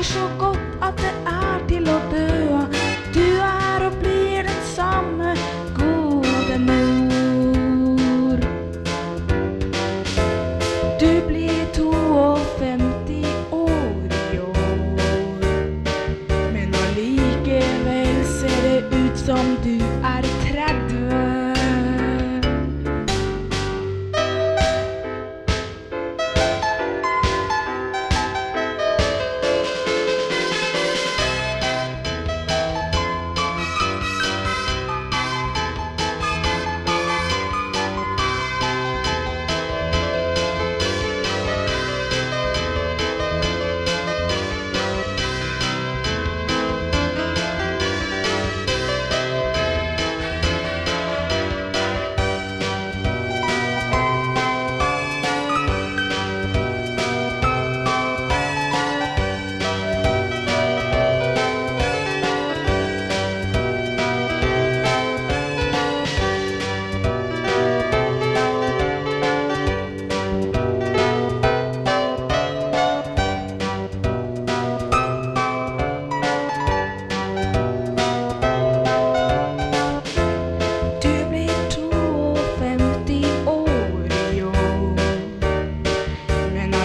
smaker så godt at det er til å dø av. Du er og blir den samme, gode mor. Du blir 52 år i år, men allikevel ser det ut som du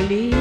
ali.